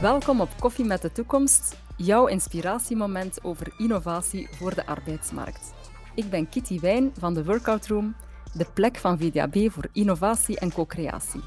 Welkom op Koffie met de Toekomst, jouw inspiratiemoment over innovatie voor de arbeidsmarkt. Ik ben Kitty Wijn van de Workout Room, de plek van VDAB voor innovatie en co-creatie.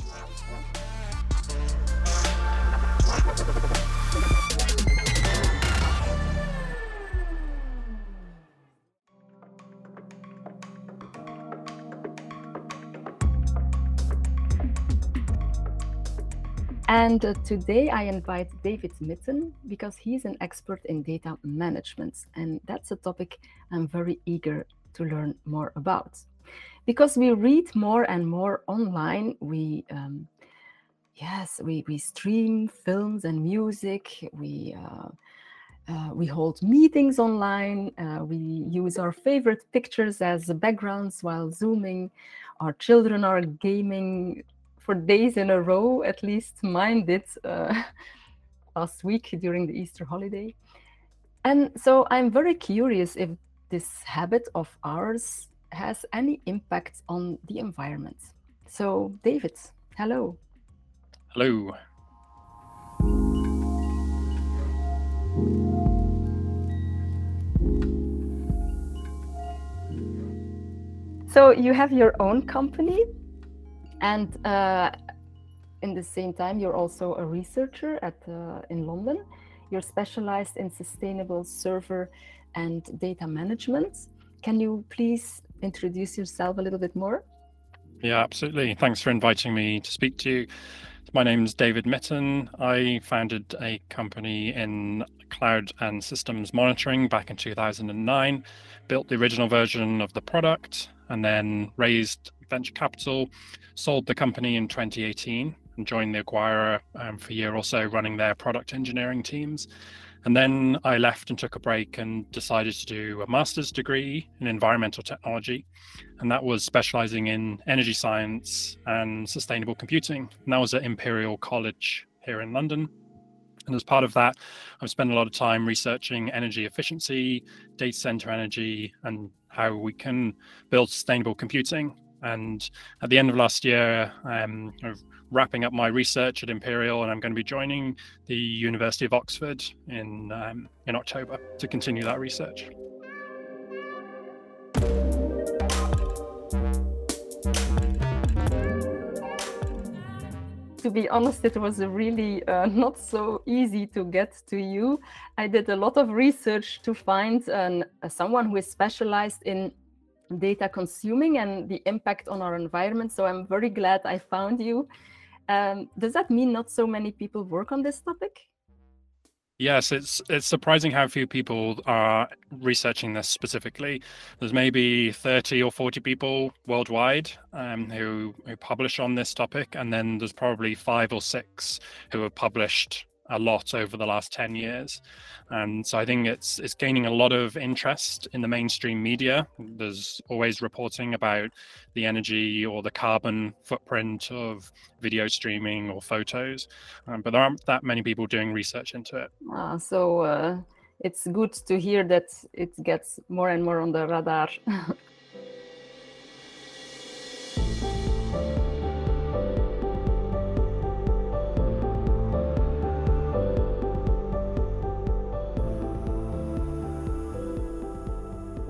And uh, today I invite David Mytton because he's an expert in data management. And that's a topic I'm very eager to learn more about. Because we read more and more online, we um, yes, we, we stream films and music, we uh, uh, we hold meetings online. Uh, we use our favorite pictures as backgrounds while zooming. Our children are gaming for days in a row. At least mine did uh, last week during the Easter holiday. And so I'm very curious if this habit of ours has any impact on the environment. So, David, hello. Hello. So, you have your own company and uh, in the same time, you're also a researcher at uh, in London. You're specialized in sustainable server and data management. Can you please introduce yourself a little bit more? Yeah, absolutely. Thanks for inviting me to speak to you. My name is David Mytton. I founded a company in cloud and systems monitoring back in 2009, built the original version of the product, and then raised venture capital, sold the company in 2018 and joined the acquirer um, for a year or so running their product engineering teams. And then I left and took a break and decided to do a master's degree in environmental technology. And that was specializing in energy science and sustainable computing. And that was at Imperial College here in London. And as part of that, I've spent a lot of time researching energy efficiency, data center energy, and how we can build sustainable computing. And at the end of last year, I'm wrapping up my research at Imperial, and I'm going to be joining the University of Oxford in um, in October to continue that research. to be honest, it was really uh, not so easy to get to you. I did a lot of research to find an, uh, someone who is specialized in data consuming and the impact on our environment. So I'm very glad I found you. Um, does that mean not so many people work on this topic? Yes, it's it's surprising how few people are researching this specifically. There's maybe 30 or 40 people worldwide um, who who publish on this topic, and then there's probably five or six who have published a lot over the last 10 years. And so i think it's it's gaining a lot of interest in the mainstream media. There's always reporting about the energy or the carbon footprint of video streaming or photos um, but there aren't that many people doing research into it. Uh, so uh, it's good to hear that it gets more and more on the radar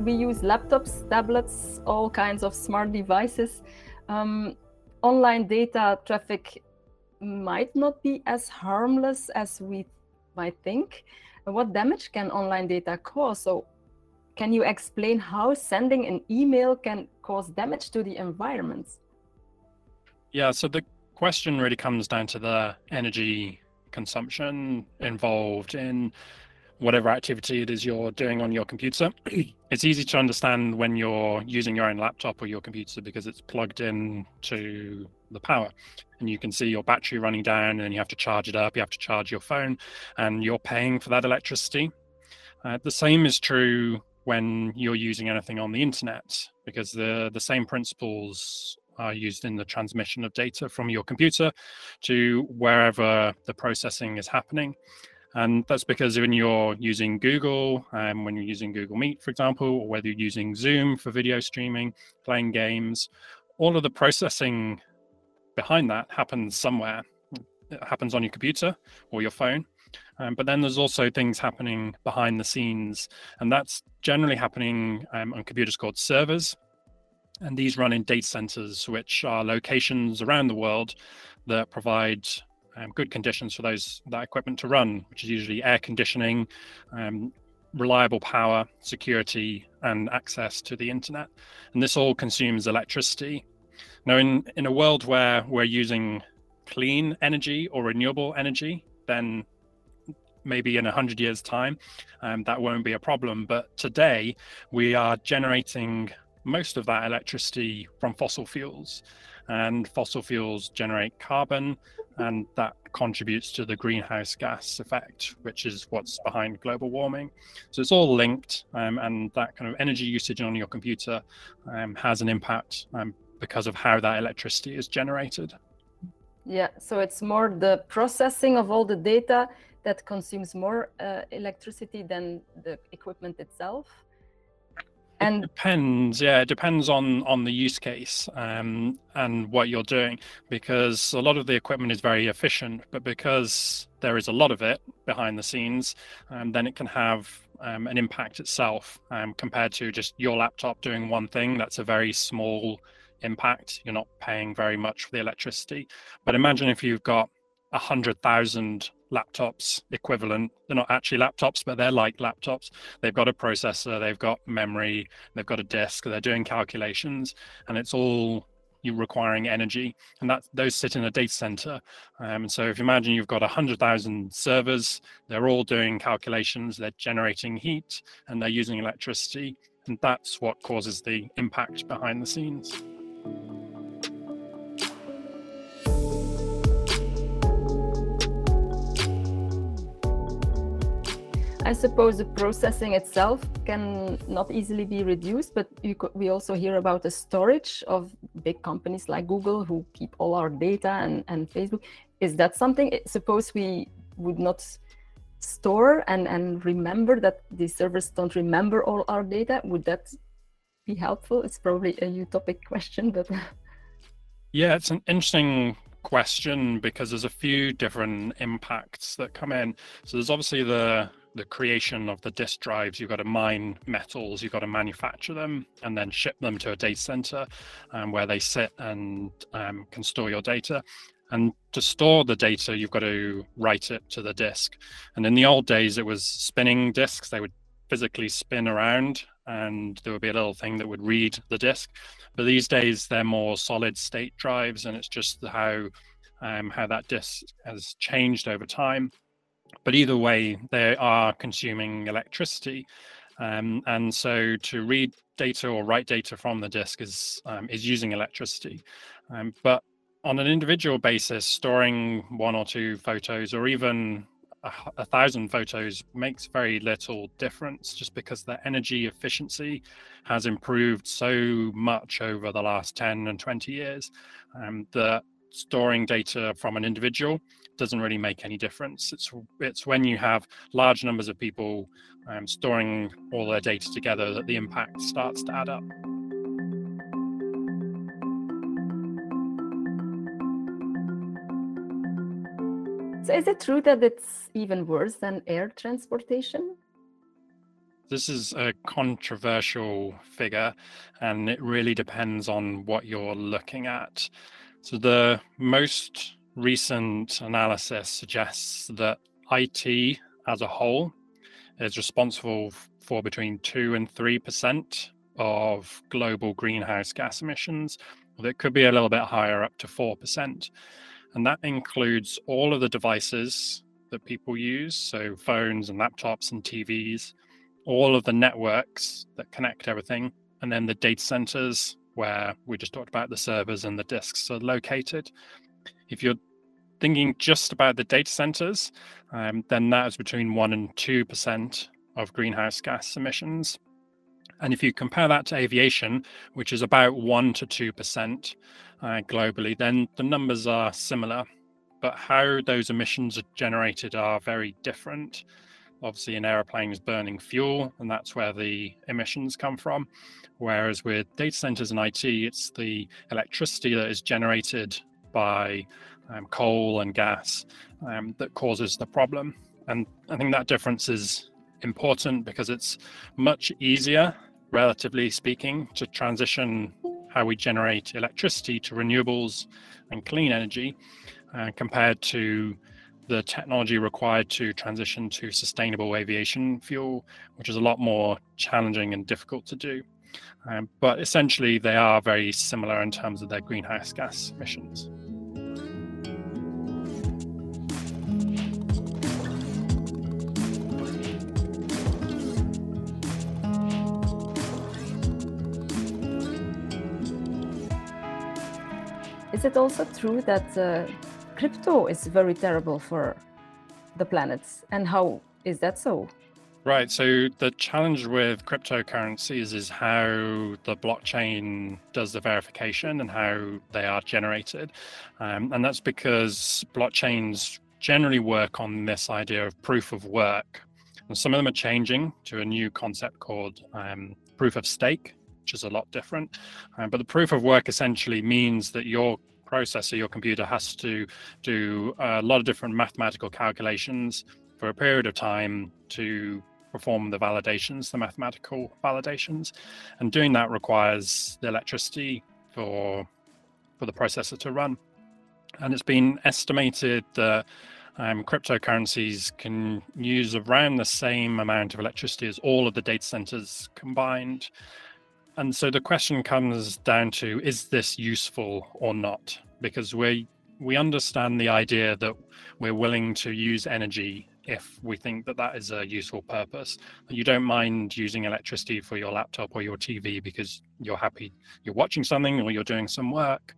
we use laptops, tablets, all kinds of smart devices. Um, online data traffic might not be as harmless as we might think. What damage can online data cause? So, can you explain how sending an email can cause damage to the environment? Yeah, so the question really comes down to the energy consumption involved in whatever activity it is you're doing on your computer. it's easy to understand when you're using your own laptop or your computer because it's plugged in to the power. And you can see your battery running down and you have to charge it up you have to charge your phone and you're paying for that electricity. Uh, the same is true when you're using anything on the internet because the the same principles are used in the transmission of data from your computer to wherever the processing is happening And that's because when you're using Google, um, when you're using Google Meet, for example, or whether you're using Zoom for video streaming, playing games, all of the processing behind that happens somewhere. It happens on your computer or your phone. Um, but then there's also things happening behind the scenes, and that's generally happening um, on computers called servers. And these run in data centers, which are locations around the world that provide um, good conditions for those that equipment to run, which is usually air conditioning, um, reliable power, security, and access to the internet. And this all consumes electricity. Now, in, in a world where we're using clean energy or renewable energy, then maybe in 100 years' time, um, that won't be a problem. But today, we are generating most of that electricity from fossil fuels and fossil fuels generate carbon, and that contributes to the greenhouse gas effect, which is what's behind global warming. So it's all linked, um, and that kind of energy usage on your computer um, has an impact um, because of how that electricity is generated. Yeah, so it's more the processing of all the data that consumes more uh, electricity than the equipment itself and it depends yeah it depends on on the use case um, and what you're doing because a lot of the equipment is very efficient but because there is a lot of it behind the scenes um, then it can have um, an impact itself um, compared to just your laptop doing one thing that's a very small impact. You're not paying very much for the electricity. But imagine if you've got a hundred thousand laptops equivalent. They're not actually laptops, but they're like laptops. They've got a processor, they've got memory, they've got a disk, they're doing calculations, and it's all you're requiring energy, and that those sit in a data center. Um, so if you imagine you've got a hundred thousand servers, they're all doing calculations, they're generating heat, and they're using electricity, and that's what causes the impact behind the scenes. I suppose the processing itself can not easily be reduced, but we also hear about the storage of big companies like Google who keep all our data and, and Facebook. Is that something, eh, suppose we would not store and, and remember that the servers don't remember all our data, would that be helpful? It's probably a utopic question, but. Yeah, it's an interesting question because there's a few different impacts that come in. So there's obviously the the creation of the disk drives, you've got to mine metals, you've got to manufacture them, and then ship them to a data center um, where they sit and um, can store your data. And to store the data, you've got to write it to the disk. And in the old days, it was spinning disks. They would physically spin around, and there would be a little thing that would read the disk. But these days, they're more solid state drives, and it's just how um, how that disk has changed over time but either way, they are consuming electricity. Um, and so to read data or write data from the disk is um, is using electricity. Um, but on an individual basis, storing one or two photos or even a, a, thousand photos makes very little difference just because the energy efficiency has improved so much over the last 10 and 20 years um, that storing data from an individual doesn't really make any difference. It's it's when you have large numbers of people um, storing all their data together that the impact starts to add up. So is it true that it's even worse than air transportation? This is a controversial figure, and it really depends on what you're looking at. So the most recent analysis suggests that IT as a whole is responsible for between 2 and 3% of global greenhouse gas emissions. It could be a little bit higher, up to 4%. And that includes all of the devices that people use, so phones and laptops and TVs, all of the networks that connect everything, and then the data centers where we just talked about the servers and the disks are located. If you're thinking just about the data centers, um, then that is between 1% and 2% of greenhouse gas emissions. And if you compare that to aviation, which is about 1% to 2% uh, globally, then the numbers are similar. but how those emissions are generated are very different. Obviously, an aeroplane is burning fuel, and that's where the emissions come from. Whereas with data centers and IT, it's the electricity that is generated by um, coal and gas um, that causes the problem. And I think that difference is important because it's much easier, relatively speaking, to transition how we generate electricity to renewables and clean energy uh, compared to the technology required to transition to sustainable aviation fuel, which is a lot more challenging and difficult to do. Um, but essentially, they are very similar in terms of their greenhouse gas emissions. Is it also true that uh, crypto is very terrible for the planets? And how is that so? Right. So the challenge with cryptocurrencies is how the blockchain does the verification and how they are generated. Um, and that's because blockchains generally work on this idea of proof of work. And some of them are changing to a new concept called um, proof of stake, which is a lot different. Um, but the proof of work essentially means that your processor, your computer has to do a lot of different mathematical calculations for a period of time to perform the validations, the mathematical validations. And doing that requires the electricity for for the processor to run. And it's been estimated that um, cryptocurrencies can use around the same amount of electricity as all of the data centers combined. And so the question comes down to is this useful or not? Because we we understand the idea that we're willing to use energy if we think that that is a useful purpose. You don't mind using electricity for your laptop or your TV because you're happy you're watching something or you're doing some work.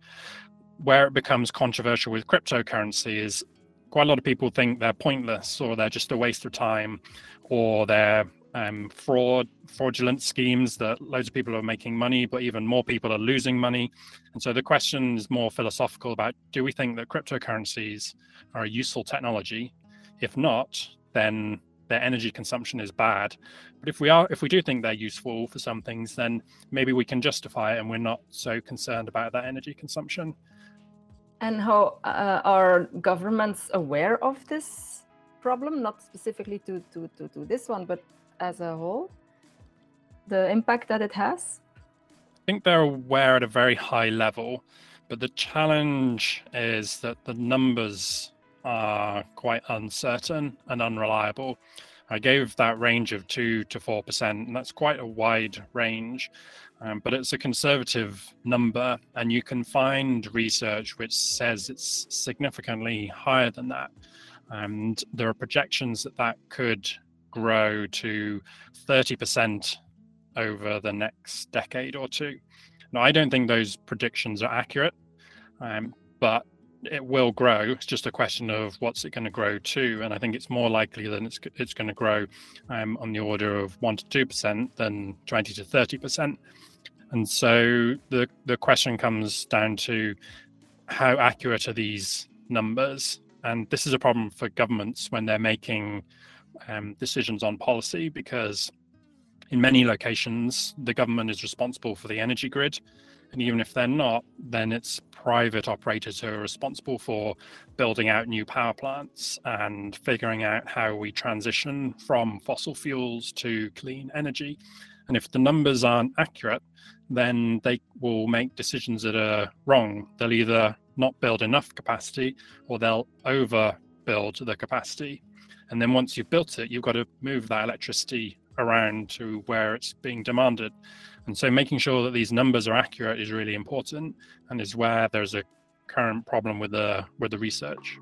Where it becomes controversial with cryptocurrency is quite a lot of people think they're pointless or they're just a waste of time or they're um, fraud, fraudulent schemes that loads of people are making money, but even more people are losing money. And so the question is more philosophical about do we think that cryptocurrencies are a useful technology? If not, then their energy consumption is bad. But if we are, if we do think they're useful for some things, then maybe we can justify it, and we're not so concerned about that energy consumption. And how uh, are governments aware of this problem? Not specifically to to to, to this one, but as a whole, the impact that it has? I think they're aware at a very high level, but the challenge is that the numbers are quite uncertain and unreliable. I gave that range of 2 to 4%, and that's quite a wide range, um, but it's a conservative number, and you can find research which says it's significantly higher than that. And there are projections that that could grow to 30% over the next decade or two. Now, I don't think those predictions are accurate, um, but it will grow. It's just a question of what's it going to grow to, and I think it's more likely that it's it's going to grow um, on the order of one to two percent than twenty to thirty percent. And so the the question comes down to how accurate are these numbers, and this is a problem for governments when they're making um, decisions on policy because in many locations the government is responsible for the energy grid. And even if they're not then it's private operators who are responsible for building out new power plants and figuring out how we transition from fossil fuels to clean energy. And if the numbers aren't accurate then they will make decisions that are wrong. They'll either not build enough capacity or they'll overbuild the capacity and then once you've built it, you've got to move that electricity around to where it's being demanded. And so making sure that these numbers are accurate is really important and is where there's a current problem with the with the research.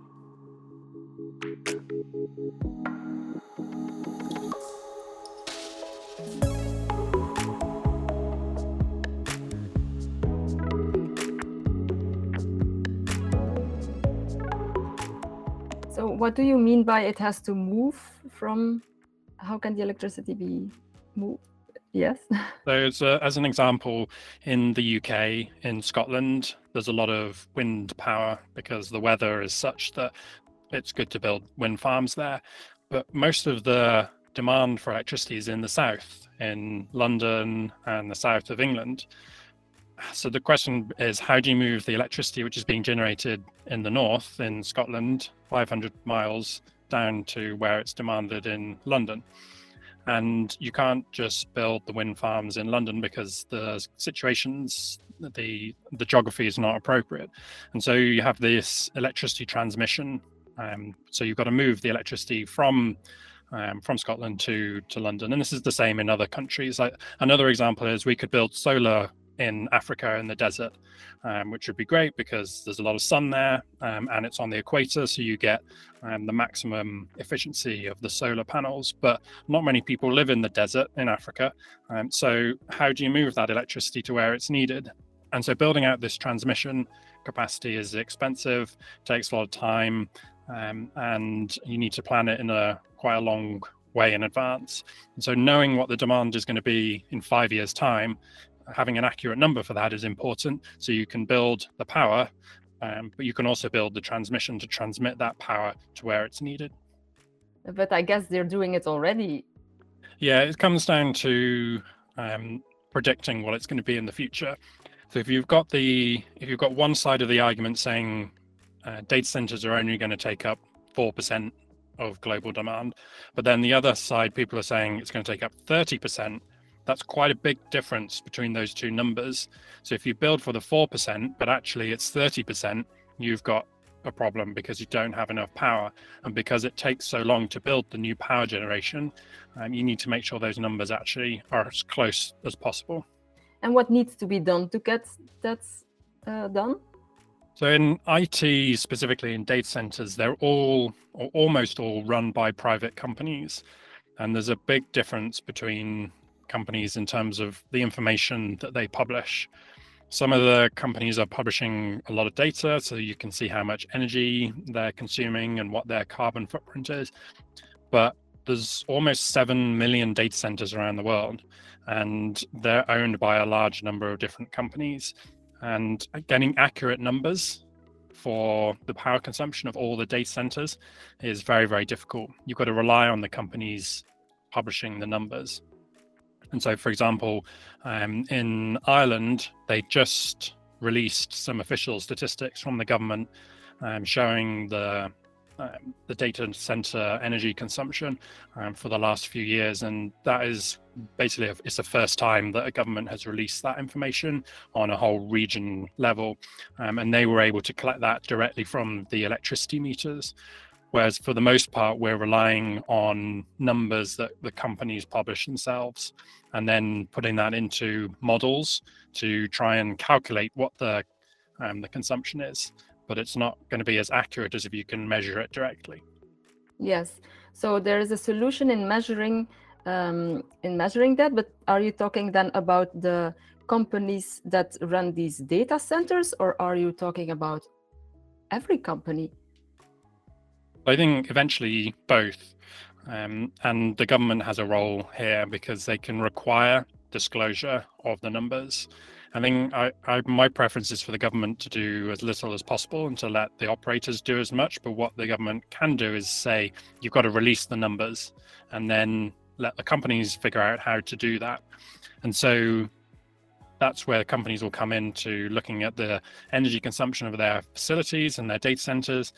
What do you mean by it has to move from? How can the electricity be moved? Yes. so, uh, as an example, in the UK, in Scotland, there's a lot of wind power because the weather is such that it's good to build wind farms there. But most of the demand for electricity is in the south, in London and the south of England. So the question is, how do you move the electricity which is being generated in the north, in Scotland, 500 miles down to where it's demanded in London? and you can't just build the wind farms in London because the situations the the geography is not appropriate. And so you have this electricity transmission um, so you've got to move the electricity from um, from Scotland to to London. And this is the same in other countries. Like another example is we could build solar in Africa in the desert, um, which would be great because there's a lot of sun there um, and it's on the equator, so you get um, the maximum efficiency of the solar panels. But not many people live in the desert in Africa. Um, so, how do you move that electricity to where it's needed? And so, building out this transmission capacity is expensive, takes a lot of time, um, and you need to plan it in a quite a long way in advance. And so knowing what the demand is going to be in five years' time having an accurate number for that is important. So you can build the power, um, but you can also build the transmission to transmit that power to where it's needed. But I guess they're doing it already. Yeah, it comes down to um, predicting what it's going to be in the future. So if you've got the if you've got one side of the argument saying uh, data centers are only going to take up four percent of global demand, but then the other side people are saying it's going to take up thirty percent that's quite a big difference between those two numbers. So if you build for the 4%, but actually it's 30%, you've got a problem because you don't have enough power. And because it takes so long to build the new power generation, um, you need to make sure those numbers actually are as close as possible. And what needs to be done to get that uh, done? So in IT, specifically in data centers, they're all or almost all run by private companies. And there's a big difference between companies in terms of the information that they publish. Some of the companies are publishing a lot of data, so you can see how much energy they're consuming and what their carbon footprint is. But there's almost 7 million data centers around the world, and they're owned by a large number of different companies. And getting accurate numbers for the power consumption of all the data centers is very, very difficult. You've got to rely on the companies publishing the numbers. And so, for example, um, in Ireland, they just released some official statistics from the government um, showing the um, the data center energy consumption um, for the last few years, and that is basically a, it's the first time that a government has released that information on a whole region level, um, and they were able to collect that directly from the electricity meters. Whereas for the most part, we're relying on numbers that the companies publish themselves and then putting that into models to try and calculate what the um, the consumption is. But it's not going to be as accurate as if you can measure it directly. Yes. So there is a solution in measuring um, in measuring that. But are you talking then about the companies that run these data centers, or are you talking about every company? I think eventually both. Um, and the government has a role here because they can require disclosure of the numbers. I think I, I, my preference is for the government to do as little as possible and to let the operators do as much. But what the government can do is say, you've got to release the numbers and then let the companies figure out how to do that. And so that's where companies will come into looking at the energy consumption of their facilities and their data centers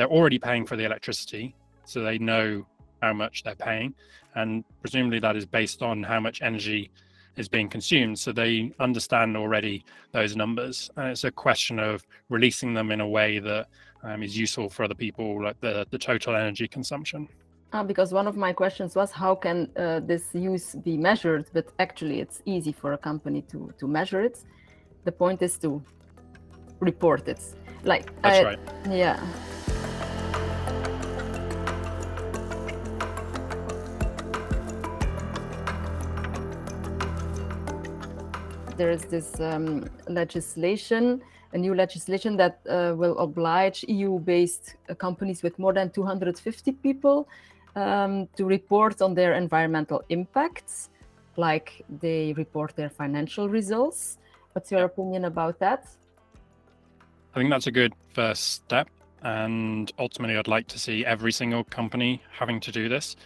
they're already paying for the electricity, so they know how much they're paying, and presumably that is based on how much energy is being consumed. So they understand already those numbers, and it's a question of releasing them in a way that um, is useful for other people, like the the total energy consumption. Uh, because one of my questions was how can uh, this use be measured? But actually, it's easy for a company to to measure it. The point is to report it. Like that's right. Yeah. There is this um, legislation, a new legislation that uh, will oblige EU-based uh, companies with more than 250 people um, to report on their environmental impacts. like they report their financial results. What's your opinion about that? I think that's a good first step. And ultimately, I'd like to see every single company having to do this.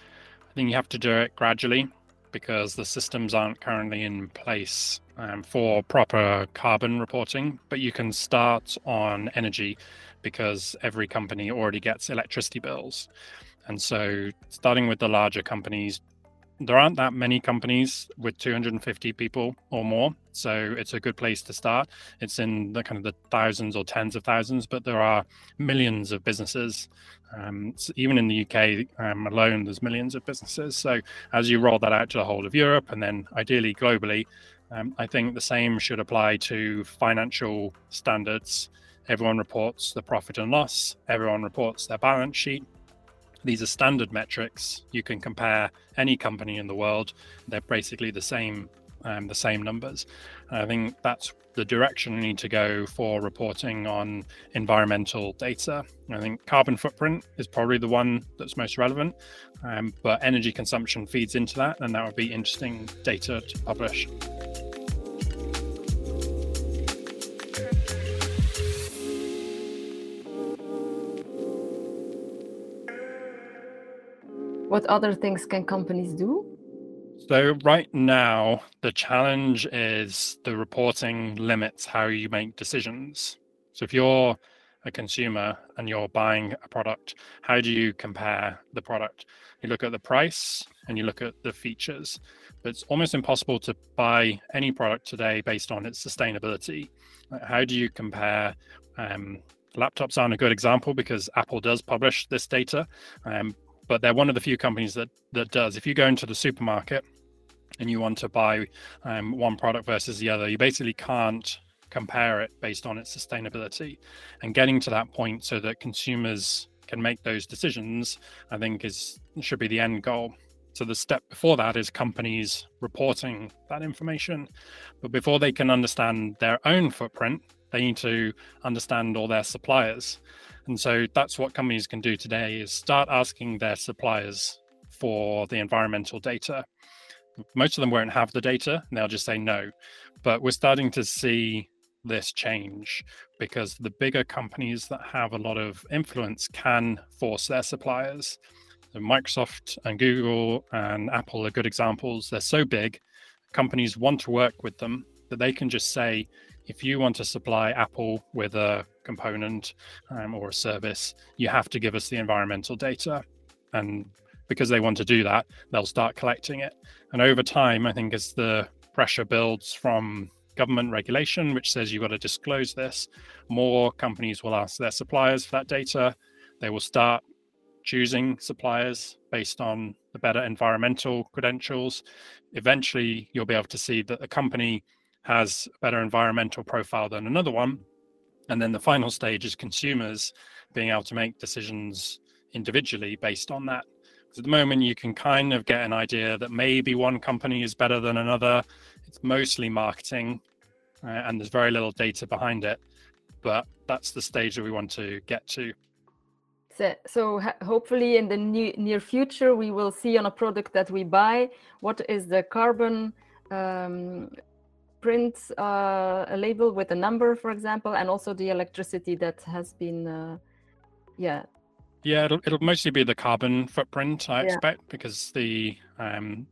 I think you have to do it gradually because the systems aren't currently in place um, for proper carbon reporting. But you can start on energy because every company already gets electricity bills. And so, starting with the larger companies, there aren't that many companies with 250 people or more so it's a good place to start. It's in the kind of the thousands or tens of thousands but there are millions of businesses. Um, so even in the uk um, alone there's millions of businesses. So as you roll that out to the whole of europe and then ideally globally um, i think the same should apply to financial standards. Everyone reports the profit and loss. Everyone reports their balance sheet these are standard metrics. You can compare any company in the world. They're basically the same, um, the same numbers. And I think that's the direction we need to go for reporting on environmental data. I think carbon footprint is probably the one that's most relevant, um, but energy consumption feeds into that, and that would be interesting data to publish. What other things can companies do? So, right now, the challenge is the reporting limits how you make decisions. So, if you're a consumer and you're buying a product, how do you compare the product? You look at the price and you look at the features. But it's almost impossible to buy any product today based on its sustainability. How do you compare? Um, laptops aren't a good example because Apple does publish this data, um, but they're one of the few companies that that does. If you go into the supermarket and you want to buy um, one product versus the other, you basically can't compare it based on its sustainability. And getting to that point so that consumers can make those decisions, I think is should be the end goal. So the step before that is companies reporting that information. But before they can understand their own footprint, they need to understand all their suppliers. And so that's what companies can do today is start asking their suppliers for the environmental data. Most of them won't have the data and they'll just say no. But we're starting to see this change because the bigger companies that have a lot of influence can force their suppliers. So Microsoft and Google and Apple are good examples. They're so big, companies want to work with them that they can just say, if you want to supply Apple with a component um, or a service, you have to give us the environmental data. And because they want to do that, they'll start collecting it. And over time, I think as the pressure builds from government regulation, which says you've got to disclose this, more companies will ask their suppliers for that data. They will start choosing suppliers based on the better environmental credentials. Eventually, you'll be able to see that a company has a better environmental profile than another one. And then the final stage is consumers being able to make decisions individually based on that. Because at the moment, you can kind of get an idea that maybe one company is better than another. It's mostly marketing, uh, and there's very little data behind it. But that's the stage that we want to get to. So, so hopefully, in the near future, we will see on a product that we buy what is the carbon um, print uh, a label with a number, for example, and also the electricity that has been, uh, yeah. Yeah, it'll, it'll mostly be the carbon footprint, I yeah. expect, because the um,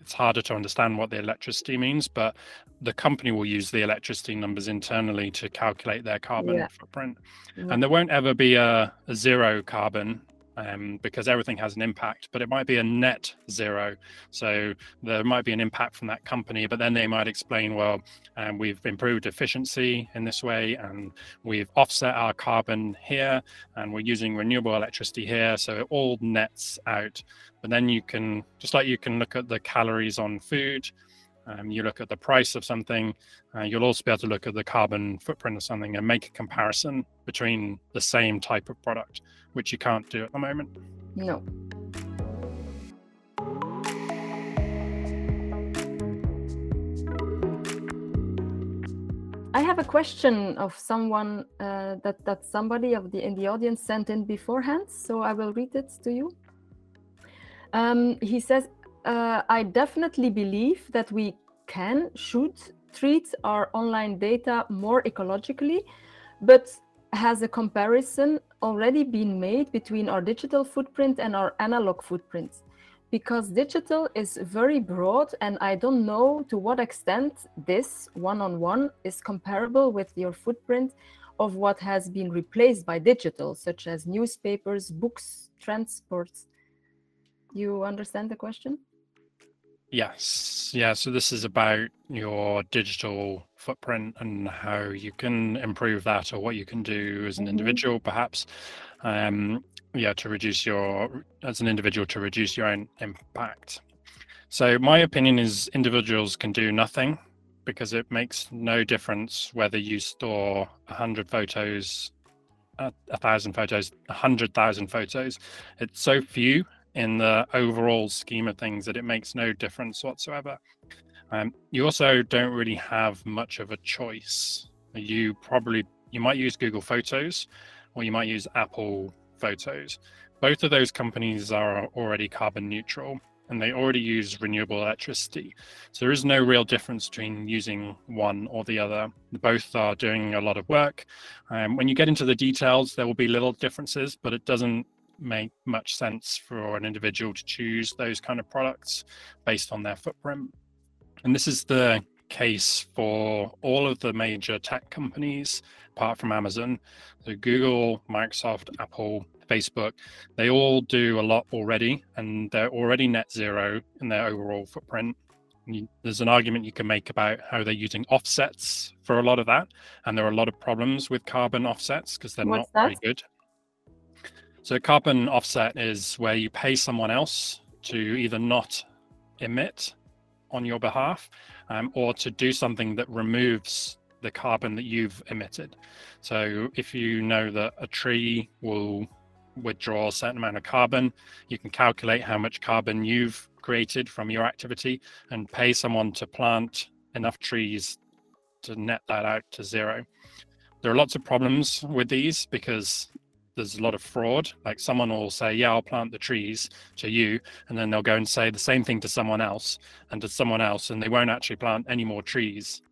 it's harder to understand what the electricity means, but the company will use the electricity numbers internally to calculate their carbon yeah. footprint. Yeah. And there won't ever be a, a zero carbon um, because everything has an impact, but it might be a net zero. So there might be an impact from that company, but then they might explain, well, um, we've improved efficiency in this way, and we've offset our carbon here, and we're using renewable electricity here. So it all nets out. But then you can, just like you can look at the calories on food, um, you look at the price of something, uh, you'll also be able to look at the carbon footprint of something and make a comparison between the same type of product, which you can't do at the moment. No. I have a question of someone uh, that that somebody of the in the audience sent in beforehand, so I will read it to you. Um, he says, uh, I definitely believe that we can, should treat our online data more ecologically, but has a comparison already been made between our digital footprint and our analog footprint? Because digital is very broad, and I don't know to what extent this one on one is comparable with your footprint of what has been replaced by digital, such as newspapers, books, transports. You understand the question? Yes. Yeah. So this is about your digital footprint and how you can improve that or what you can do as an Mhm. individual, perhaps. Um, yeah, to reduce your, as an individual, to reduce your own impact. So my opinion is individuals can do nothing because it makes no difference whether you store a hundred photos, a, a thousand photos, a hundred thousand photos. It's so few in the overall scheme of things that it makes no difference whatsoever. Um, you also don't really have much of a choice. You probably you might use Google Photos or you might use Apple Photos. Both of those companies are already carbon neutral and they already use renewable electricity. So there is no real difference between using one or the other. Both are doing a lot of work. Um, when you get into the details, there will be little differences, but it doesn't make much sense for an individual to choose those kind of products based on their footprint. And this is the case for all of the major tech companies, apart from Amazon. So Google, Microsoft, Apple, Facebook, they all do a lot already, and they're already net zero in their overall footprint. You, there's an argument you can make about how they're using offsets for a lot of that, and there are a lot of problems with carbon offsets because they're What's not very good. So carbon offset is where you pay someone else to either not emit on your behalf um, or to do something that removes the carbon that you've emitted. So if you know that a tree will withdraw a certain amount of carbon, you can calculate how much carbon you've created from your activity and pay someone to plant enough trees to net that out to zero. There are lots of problems with these because there's a lot of fraud. Like someone will say, "Yeah, I'll plant the trees to you," and then they'll go and say the same thing to someone else and to someone else, and they won't actually plant any more trees.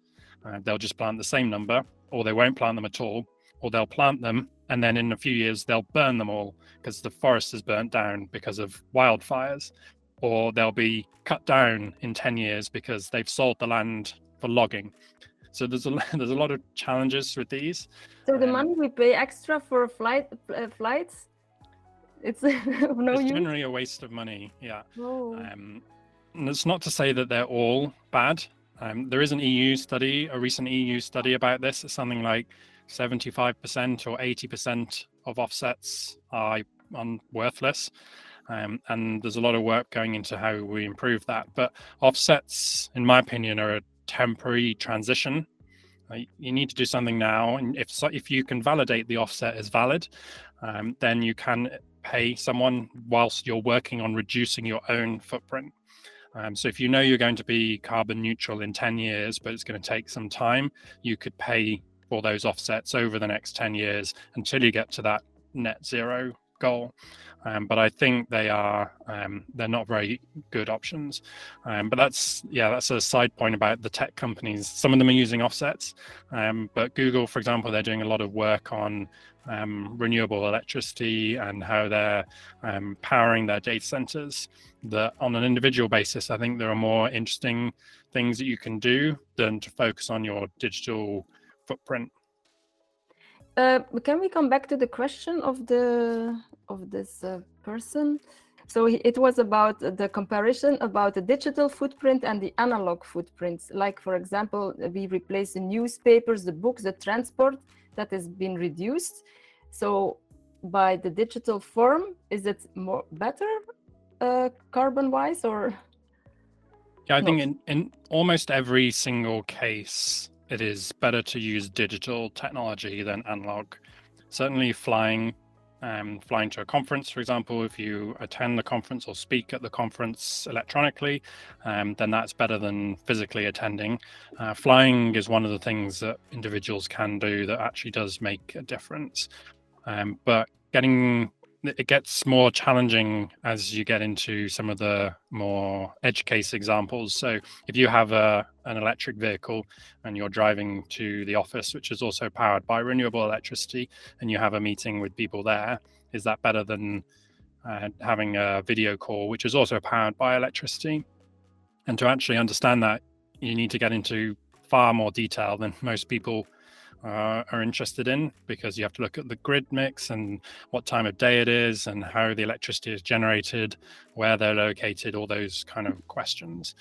Uh, they'll just plant the same number, or they won't plant them at all, or they'll plant them and then in a few years they'll burn them all because the forest is burnt down because of wildfires, or they'll be cut down in ten years because they've sold the land for logging. So there's a there's a lot of challenges with these. So the Um, money we pay extra for flight uh, flights, it's no it's use. generally a waste of money. Yeah. Oh. Um, and it's not to say that they're all bad. Um, there is an EU study, a recent EU study about this. It's something like 75% or 80% of offsets are un- worthless. Um, and there's a lot of work going into how we improve that. But offsets, in my opinion, are a temporary transition. Uh, you need to do something now, and if so, if you can validate the offset is valid, um, then you can pay someone whilst you're working on reducing your own footprint. Um, so if you know you're going to be carbon neutral in 10 years, but it's going to take some time, you could pay for those offsets over the next 10 years until you get to that net zero goal. Um, but I think they are um, they're not very good options. Um, but that's yeah, that's a side point about the tech companies. Some of them are using offsets, um, but Google, for example, they're doing a lot of work on um, renewable electricity and how they're um, powering their data centers. That on an individual basis, I think there are more interesting things that you can do than to focus on your digital footprint. Uh, can we come back to the question of the of this uh, person? So it was about the comparison about the digital footprint and the analog footprints. Like for example, we replace the newspapers, the books, the transport that has been reduced. So by the digital form, is it more better uh, carbon wise or? Yeah, I No. think in, in almost every single case, it is better to use digital technology than analog. Certainly, flying, um, flying to a conference, for example, if you attend the conference or speak at the conference electronically, um, then that's better than physically attending. Uh, flying is one of the things that individuals can do that actually does make a difference. Um, but getting it gets more challenging as you get into some of the more edge case examples. So if you have a an electric vehicle and you're driving to the office, which is also powered by renewable electricity, and you have a meeting with people there, is that better than uh, having a video call, which is also powered by electricity? And to actually understand that, you need to get into far more detail than most people uh, are interested in because you have to look at the grid mix and what time of day it is and how the electricity is generated, where they're located, all those kind of questions.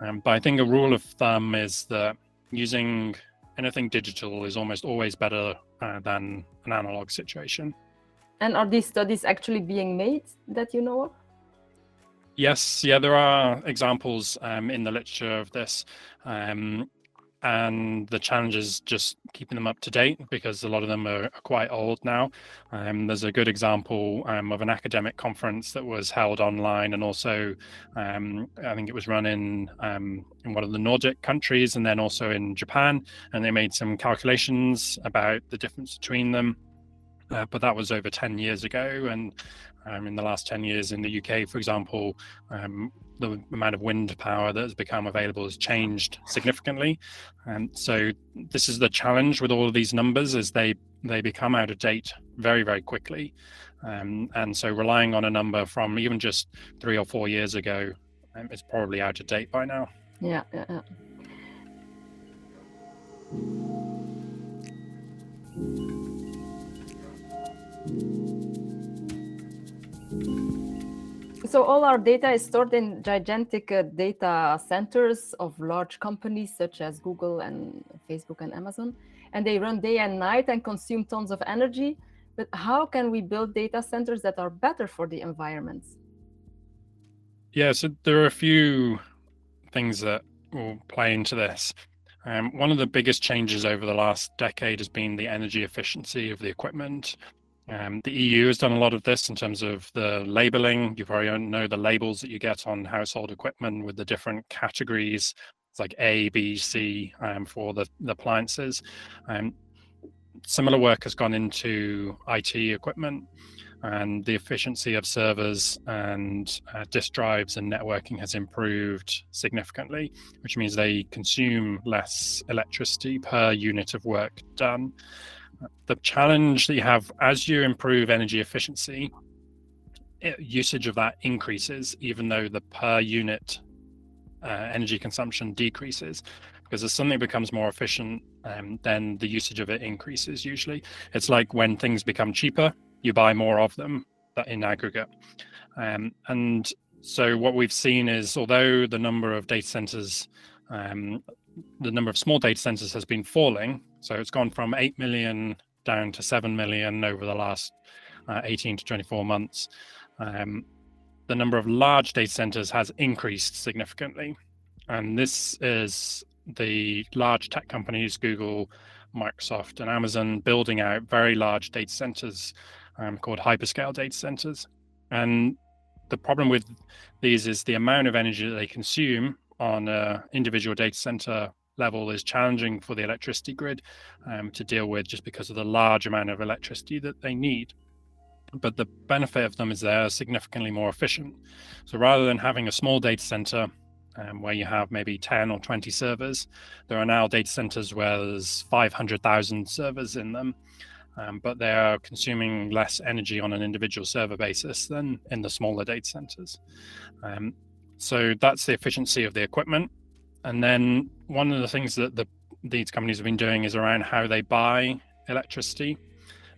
Um, but I think a rule of thumb is that using anything digital is almost always better uh, than an analog situation. And are these studies actually being made that you know of? Yes, yeah, there are examples um, in the literature of this. Um, and the challenge is just keeping them up to date because a lot of them are, quite old now. Um, there's a good example um, of an academic conference that was held online, and also um, I think it was run in um, in one of the Nordic countries, and then also in Japan. And they made some calculations about the difference between them. Uh, but that was over 10 years ago, and um, in the last 10 years in the UK, for example, um, the amount of wind power that has become available has changed significantly. And so this is the challenge with all of these numbers is they they become out of date very very quickly. Um, and so relying on a number from even just three or four years ago um, is probably out of date by now. Yeah, yeah, yeah. So all our data is stored in gigantic uh, data centers of large companies such as Google and Facebook and Amazon, and they run day and night and consume tons of energy. But how can we build data centers that are better for the environment? Yeah, so there are a few things that will play into this. Um, one of the biggest changes over the last decade has been the energy efficiency of the equipment. Um, the EU has done a lot of this in terms of the labeling. You probably know the labels that you get on household equipment with the different categories. It's like A, B, C um, for the, the appliances. Um, similar work has gone into IT equipment and the efficiency of servers and uh, disk drives and networking has improved significantly, which means they consume less electricity per unit of work done the challenge that you have as you improve energy efficiency, it, usage of that increases, even though the per unit uh, energy consumption decreases. Because as something becomes more efficient, um, then the usage of it increases usually. It's like when things become cheaper, you buy more of them in aggregate. Um, and so what we've seen is although the number of data centers um, the number of small data centers has been falling. So it's gone from 8 million down to 7 million over the last uh, 18 to 24 months. Um, the number of large data centers has increased significantly. And this is the large tech companies, Google, Microsoft, and Amazon, building out very large data centers um, called hyperscale data centers. And the problem with these is the amount of energy that they consume on an individual data center level is challenging for the electricity grid um, to deal with just because of the large amount of electricity that they need. But the benefit of them is they're significantly more efficient. So rather than having a small data center um, where you have maybe 10 or 20 servers, there are now data centers where there's 500,000 servers in them. Um, but they are consuming less energy on an individual server basis than in the smaller data centers. Um, so that's the efficiency of the equipment. And then one of the things that the, these companies have been doing is around how they buy electricity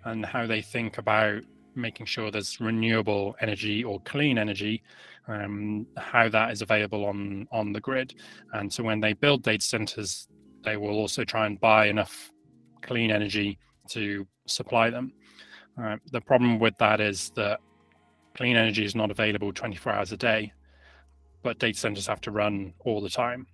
and how they think about making sure there's renewable energy or clean energy, um, how that is available on on the grid. And so when they build data centers, they will also try and buy enough clean energy to supply them. Uh, the problem with that is that clean energy is not available 24 hours a day but data centers have to run all the time.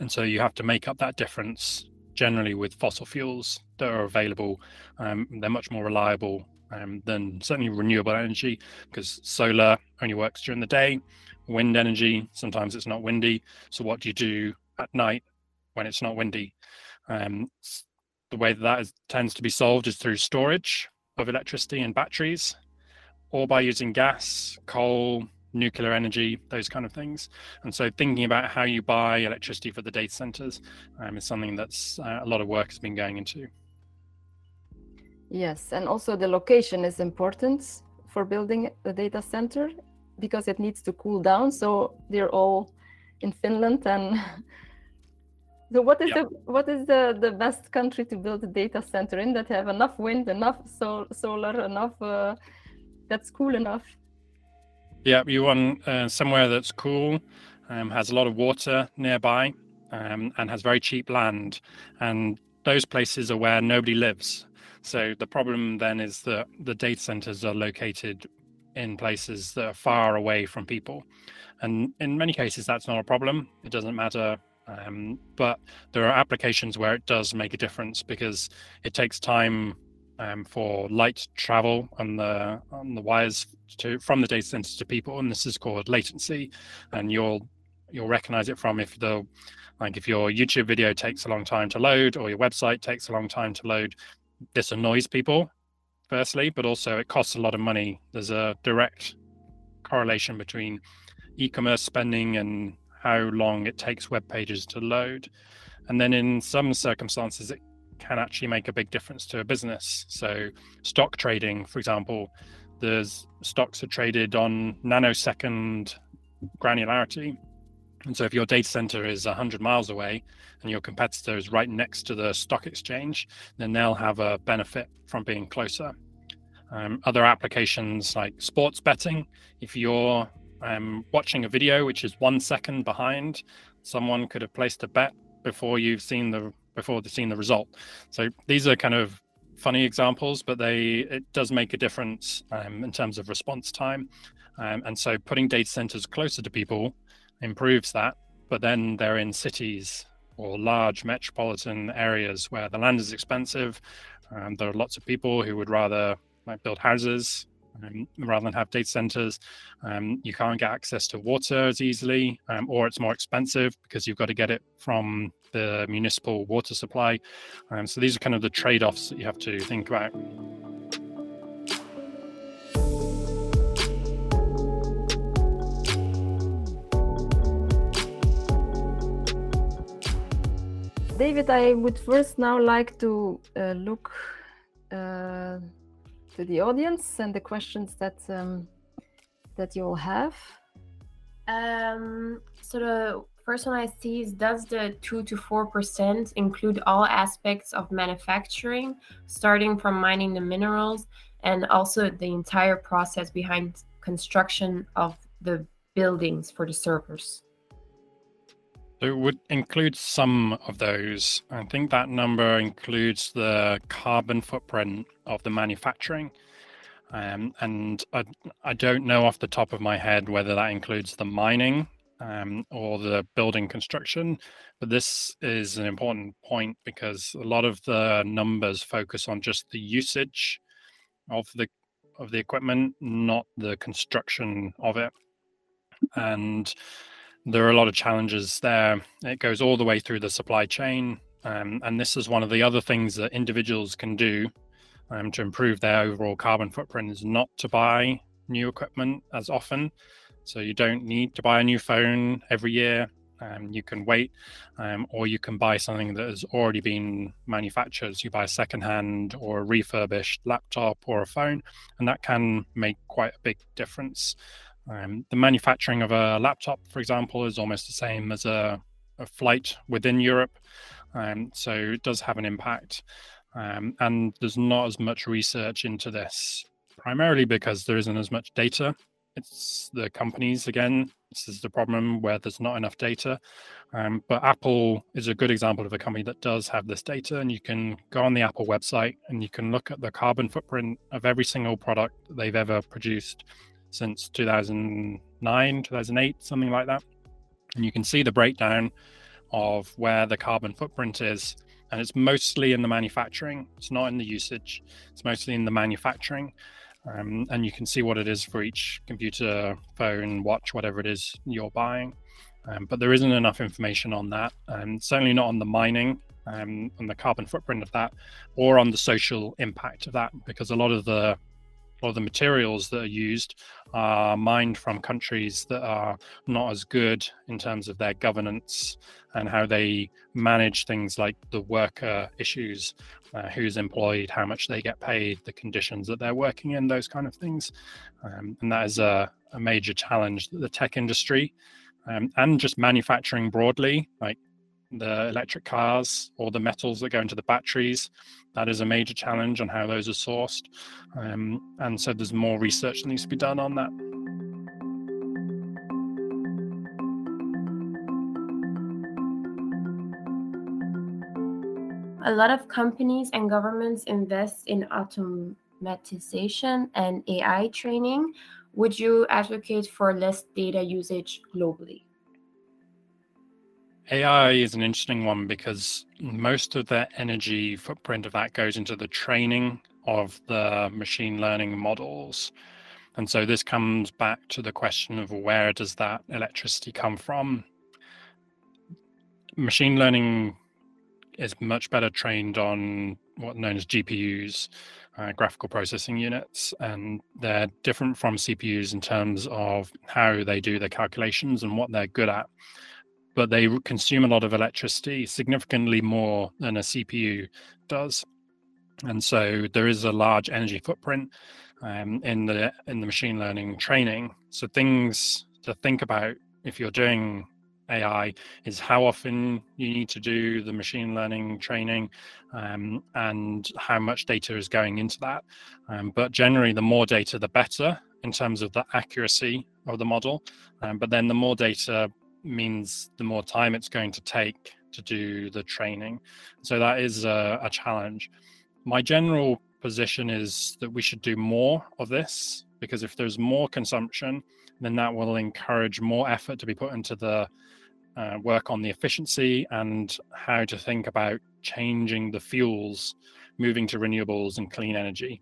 And so you have to make up that difference generally with fossil fuels that are available. Um, they're much more reliable um, than certainly renewable energy because solar only works during the day. Wind energy, sometimes it's not windy. So, what do you do at night when it's not windy? Um, the way that that is, tends to be solved is through storage of electricity and batteries or by using gas, coal, nuclear energy, those kind of things. And so thinking about how you buy electricity for the data centers um, is something that's uh, a lot of work has been going into. Yes, and also the location is important for building a data center because it needs to cool down. So they're all in Finland and so what is the what is the the best country to build a data center in that have enough wind, enough sol- solar, enough uh, that's cool enough? Yeah, you want uh, somewhere that's cool, um, has a lot of water nearby, um, and has very cheap land. And those places are where nobody lives. So the problem then is that the data centers are located in places that are far away from people. And in many cases, that's not a problem. It doesn't matter. Um, but there are applications where it does make a difference because it takes time um, for light travel on the on the wires to from the data center to people, and this is called latency. And you'll you'll recognize it from if the like if your YouTube video takes a long time to load or your website takes a long time to load, this annoys people, firstly, but also it costs a lot of money. There's a direct correlation between e-commerce spending and how long it takes web pages to load. And then in some circumstances, it can actually make a big difference to a business. So, stock trading, for example, there's stocks are traded on nanosecond granularity. And so, if your data center is 100 miles away and your competitor is right next to the stock exchange, then they'll have a benefit from being closer. Um, other applications like sports betting, if you're um, watching a video which is one second behind, someone could have placed a bet before you've seen the before they've seen the result. So these are kind of funny examples, but they it does make a difference um, in terms of response time. Um, and so putting data centers closer to people improves that. But then they're in cities or large metropolitan areas where the land is expensive. Um, there are lots of people who would rather like build houses um, rather than have data centers. Um, you can't get access to water as easily, um, or it's more expensive because you've got to get it from the municipal water supply. Um, so these are kind of the trade offs that you have to think about. David, I would first now like to uh, look uh, to the audience and the questions that um, that you all have. Um, so the first one I see is Does the 2 to 4% include all aspects of manufacturing, starting from mining the minerals and also the entire process behind construction of the buildings for the servers? So it would include some of those. I think that number includes the carbon footprint of the manufacturing. Um, and I, I don't know off the top of my head whether that includes the mining um, or the building construction, but this is an important point because a lot of the numbers focus on just the usage of the of the equipment, not the construction of it. And there are a lot of challenges there. It goes all the way through the supply chain. Um, and this is one of the other things that individuals can do um, to improve their overall carbon footprint is not to buy new equipment as often. So you don't need to buy a new phone every year. Um, you can wait, um, or you can buy something that has already been manufactured. So you buy a secondhand or a refurbished laptop or a phone, and that can make quite a big difference. Um, the manufacturing of a laptop, for example, is almost the same as a, a flight within Europe. Um, so it does have an impact. Um, and there's not as much research into this, primarily because there isn't as much data. It's the companies, again, this is the problem where there's not enough data. Um, but Apple is a good example of a company that does have this data. And you can go on the Apple website and you can look at the carbon footprint of every single product they've ever produced since 2009, 2008, something like that. And you can see the breakdown of where the carbon footprint is. And it's mostly in the manufacturing, it's not in the usage, it's mostly in the manufacturing. Um, and you can see what it is for each computer, phone, watch, whatever it is you're buying. Um, but there isn't enough information on that, and certainly not on the mining um, and the carbon footprint of that, or on the social impact of that, because a lot of the or the materials that are used are mined from countries that are not as good in terms of their governance and how they manage things like the worker issues, uh, who's employed, how much they get paid, the conditions that they're working in, those kind of things. Um, and that is a, a, major challenge that the tech industry um, and just manufacturing broadly, like the electric cars or the metals that go into the batteries. That is a major challenge on how those are sourced. Um, and so there's more research that needs to be done on that. A lot of companies and governments invest in automatization and AI training. Would you advocate for less data usage globally? AI is an interesting one because most of the energy footprint of that goes into the training of the machine learning models. And so this comes back to the question of where does that electricity come from? Machine learning is much better trained on what known as GPUs, uh, graphical processing units, and they're different from CPUs in terms of how they do their calculations and what they're good at but they consume a lot of electricity, significantly more than a CPU does. And so there is a large energy footprint um, in the in the machine learning training. So things to think about if you're doing AI is how often you need to do the machine learning training um, and how much data is going into that. Um, but generally, the more data, the better in terms of the accuracy of the model. Um, but then the more data means the more time it's going to take to do the training. So that is a, a challenge. My general position is that we should do more of this because if there's more consumption, then that will encourage more effort to be put into the uh, work on the efficiency and how to think about changing the fuels, moving to renewables and clean energy.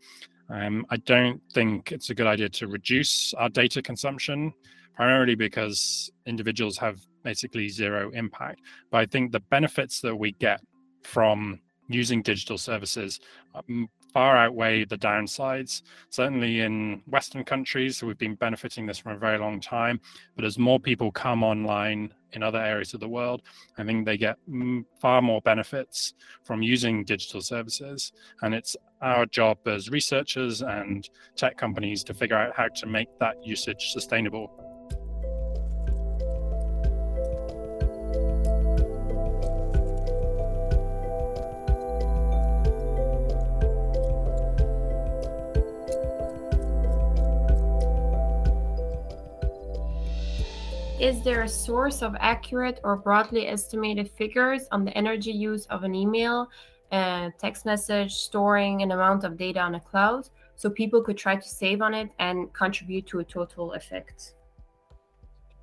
Um, I don't think it's a good idea to reduce our data consumption primarily because individuals have basically zero impact. But I think the benefits that we get from using digital services um, far outweigh the downsides. Certainly in Western countries, we've been benefiting this for a very long time. But as more people come online in other areas of the world, I think they get far more benefits from using digital services. And it's our job as researchers and tech companies to figure out how to make that usage sustainable. Is there a source of accurate or broadly estimated figures on the energy use of an email, a text message, storing an amount of data on a cloud, so people could try to save on it and contribute to a total effect?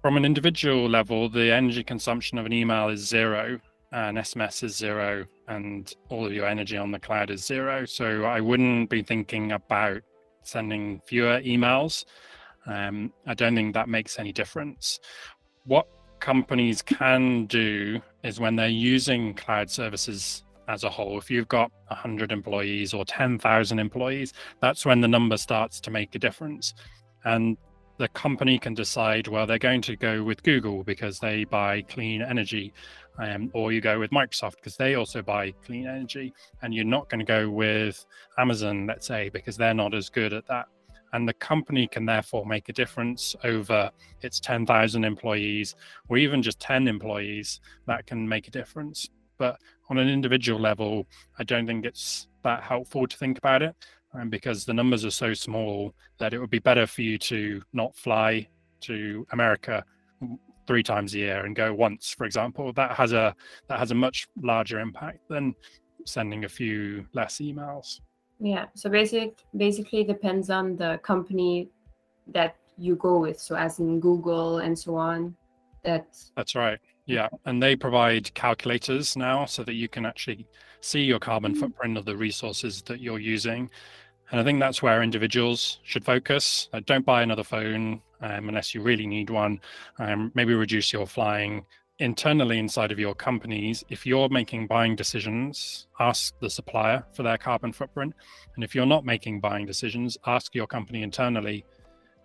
From an individual level, the energy consumption of an email is zero, and SMS is zero, and all of your energy on the cloud is zero. So I wouldn't be thinking about sending fewer emails. Um, I don't think that makes any difference. What companies can do is when they're using cloud services as a whole, if you've got 100 employees or 10,000 employees, that's when the number starts to make a difference. And the company can decide, well, they're going to go with Google because they buy clean energy, um, or you go with Microsoft because they also buy clean energy, and you're not going to go with Amazon, let's say, because they're not as good at that and the company can therefore make a difference over its 10,000 employees or even just 10 employees that can make a difference. But on an individual level, I don't think it's that helpful to think about it um, because the numbers are so small that it would be better for you to not fly to America three times a year and go once, for example. That has a that has a much larger impact than sending a few less emails. Yeah. So basic basically depends on the company that you go with. So as in Google and so on. That's that's right. Yeah. And they provide calculators now so that you can actually see your carbon mm-hmm. footprint of the resources that you're using. And I think that's where individuals should focus. Uh, don't buy another phone um, unless you really need one. Um, maybe reduce your flying internally inside of your companies, if you're making buying decisions, ask the supplier for their carbon footprint. And if you're not making buying decisions, ask your company internally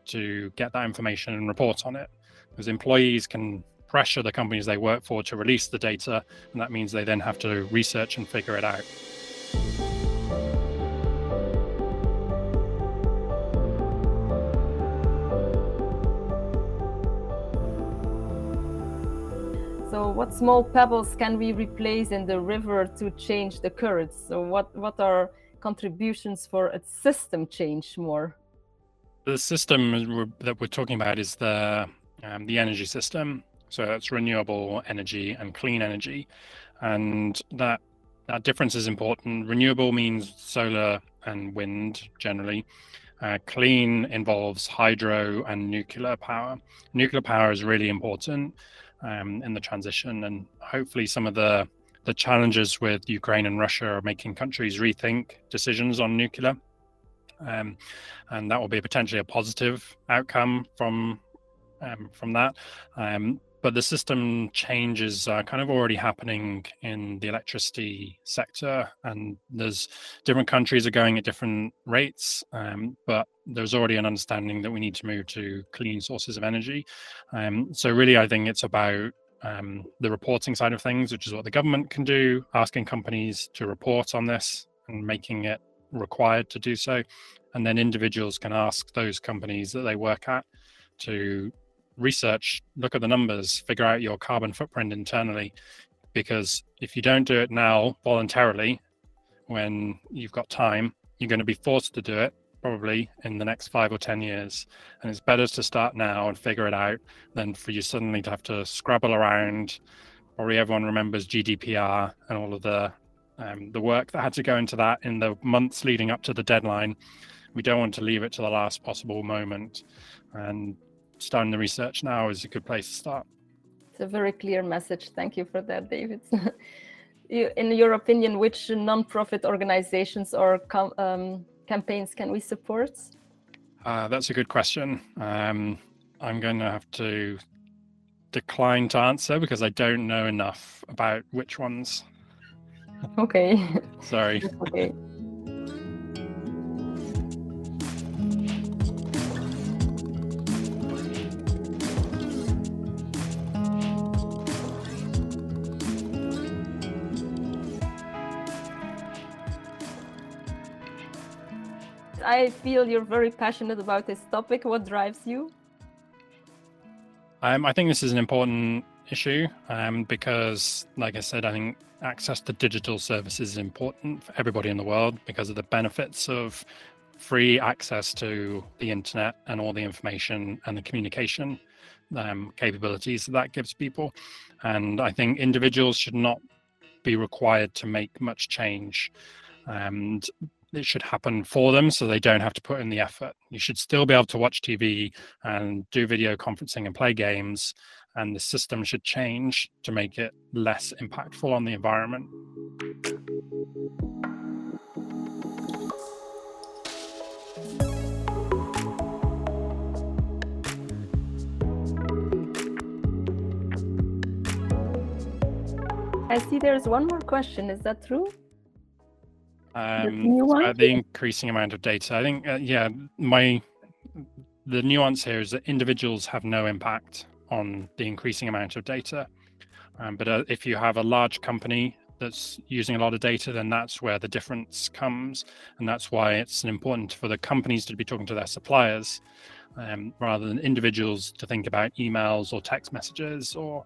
to get that information and report on it. Because employees can pressure the companies they work for to release the data, and that means they then have to research and figure it out. What small pebbles can we replace in the river to change the currents? So what, what are contributions for a system change more? The system that we're talking about is the um, the energy system. So it's renewable energy and clean energy, and that that difference is important. Renewable means solar and wind generally. Uh, clean involves hydro and nuclear power. Nuclear power is really important um, in the transition, and hopefully some of the the challenges with Ukraine and Russia are making countries rethink decisions on nuclear, um, and that will be potentially a positive outcome from um, from that. Um, but the system changes are kind of already happening in the electricity sector, and there's different countries are going at different rates. Um, but there's already an understanding that we need to move to clean sources of energy. Um, so really, I think it's about um, the reporting side of things, which is what the government can do, asking companies to report on this and making it required to do so. And then individuals can ask those companies that they work at to research, look at the numbers, figure out your carbon footprint internally. Because if you don't do it now voluntarily, when you've got time, you're going to be forced to do it probably in the next five or 10 years. And it's better to start now and figure it out than for you suddenly to have to scrabble around. Probably everyone remembers GDPR and all of the um, the work that had to go into that in the months leading up to the deadline. We don't want to leave it to the last possible moment. And starting the research now is a good place to start. It's a very clear message. Thank you for that, David. in your opinion, which non-profit organizations or um, campaigns can we support? Uh, that's a good question. Um, I'm going to have to decline to answer because I don't know enough about which ones. Okay. Sorry. okay. I feel you're very passionate about this topic. What drives you? Um, I think this is an important issue um, because, like I said, I think access to digital services is important for everybody in the world because of the benefits of free access to the internet and all the information and the communication um, capabilities that that gives people. And I think individuals should not be required to make much change. And it should happen for them so they don't have to put in the effort. You should still be able to watch TV and do video conferencing and play games, and the system should change to make it less impactful on the environment. I see there's one more question. Is that true? Um, the, the increasing amount of data. I think, uh, yeah, my the nuance here is that individuals have no impact on the increasing amount of data. Um, but uh, if you have a large company that's using a lot of data, then that's where the difference comes. And that's why it's important for the companies to be talking to their suppliers um, rather than individuals to think about emails or text messages or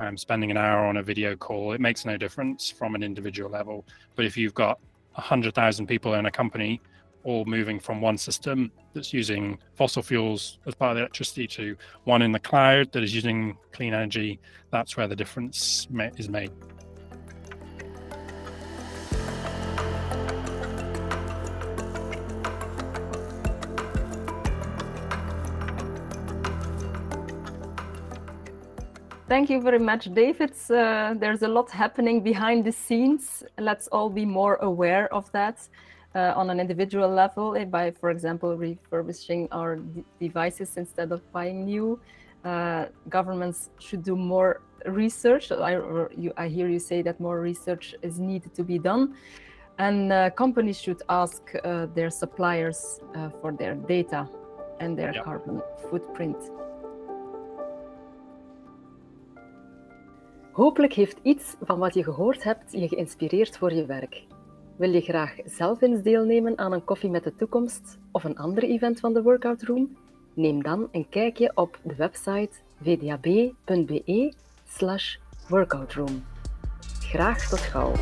um, spending an hour on a video call. It makes no difference from an individual level. But if you've got 100,000 people in a company all moving from one system that's using fossil fuels as part of the electricity to one in the cloud that is using clean energy, that's where the difference is made. Thank you very much, David. Uh, there's a lot happening behind the scenes. Let's all be more aware of that uh, on an individual level eh, by, for example, refurbishing our devices instead of buying new. uh, governments should do more research. I, you, I hear you say that more research is needed to be done. And uh, companies should ask uh, their suppliers uh, for their data and their carbon footprint. Hopelijk heeft iets van wat je gehoord hebt je geïnspireerd voor je werk. Wil je graag zelf eens deelnemen aan een koffie met de toekomst of een ander event van de Workout Room? Neem dan een kijkje op de website vdab.be/workoutroom. Graag tot gauw.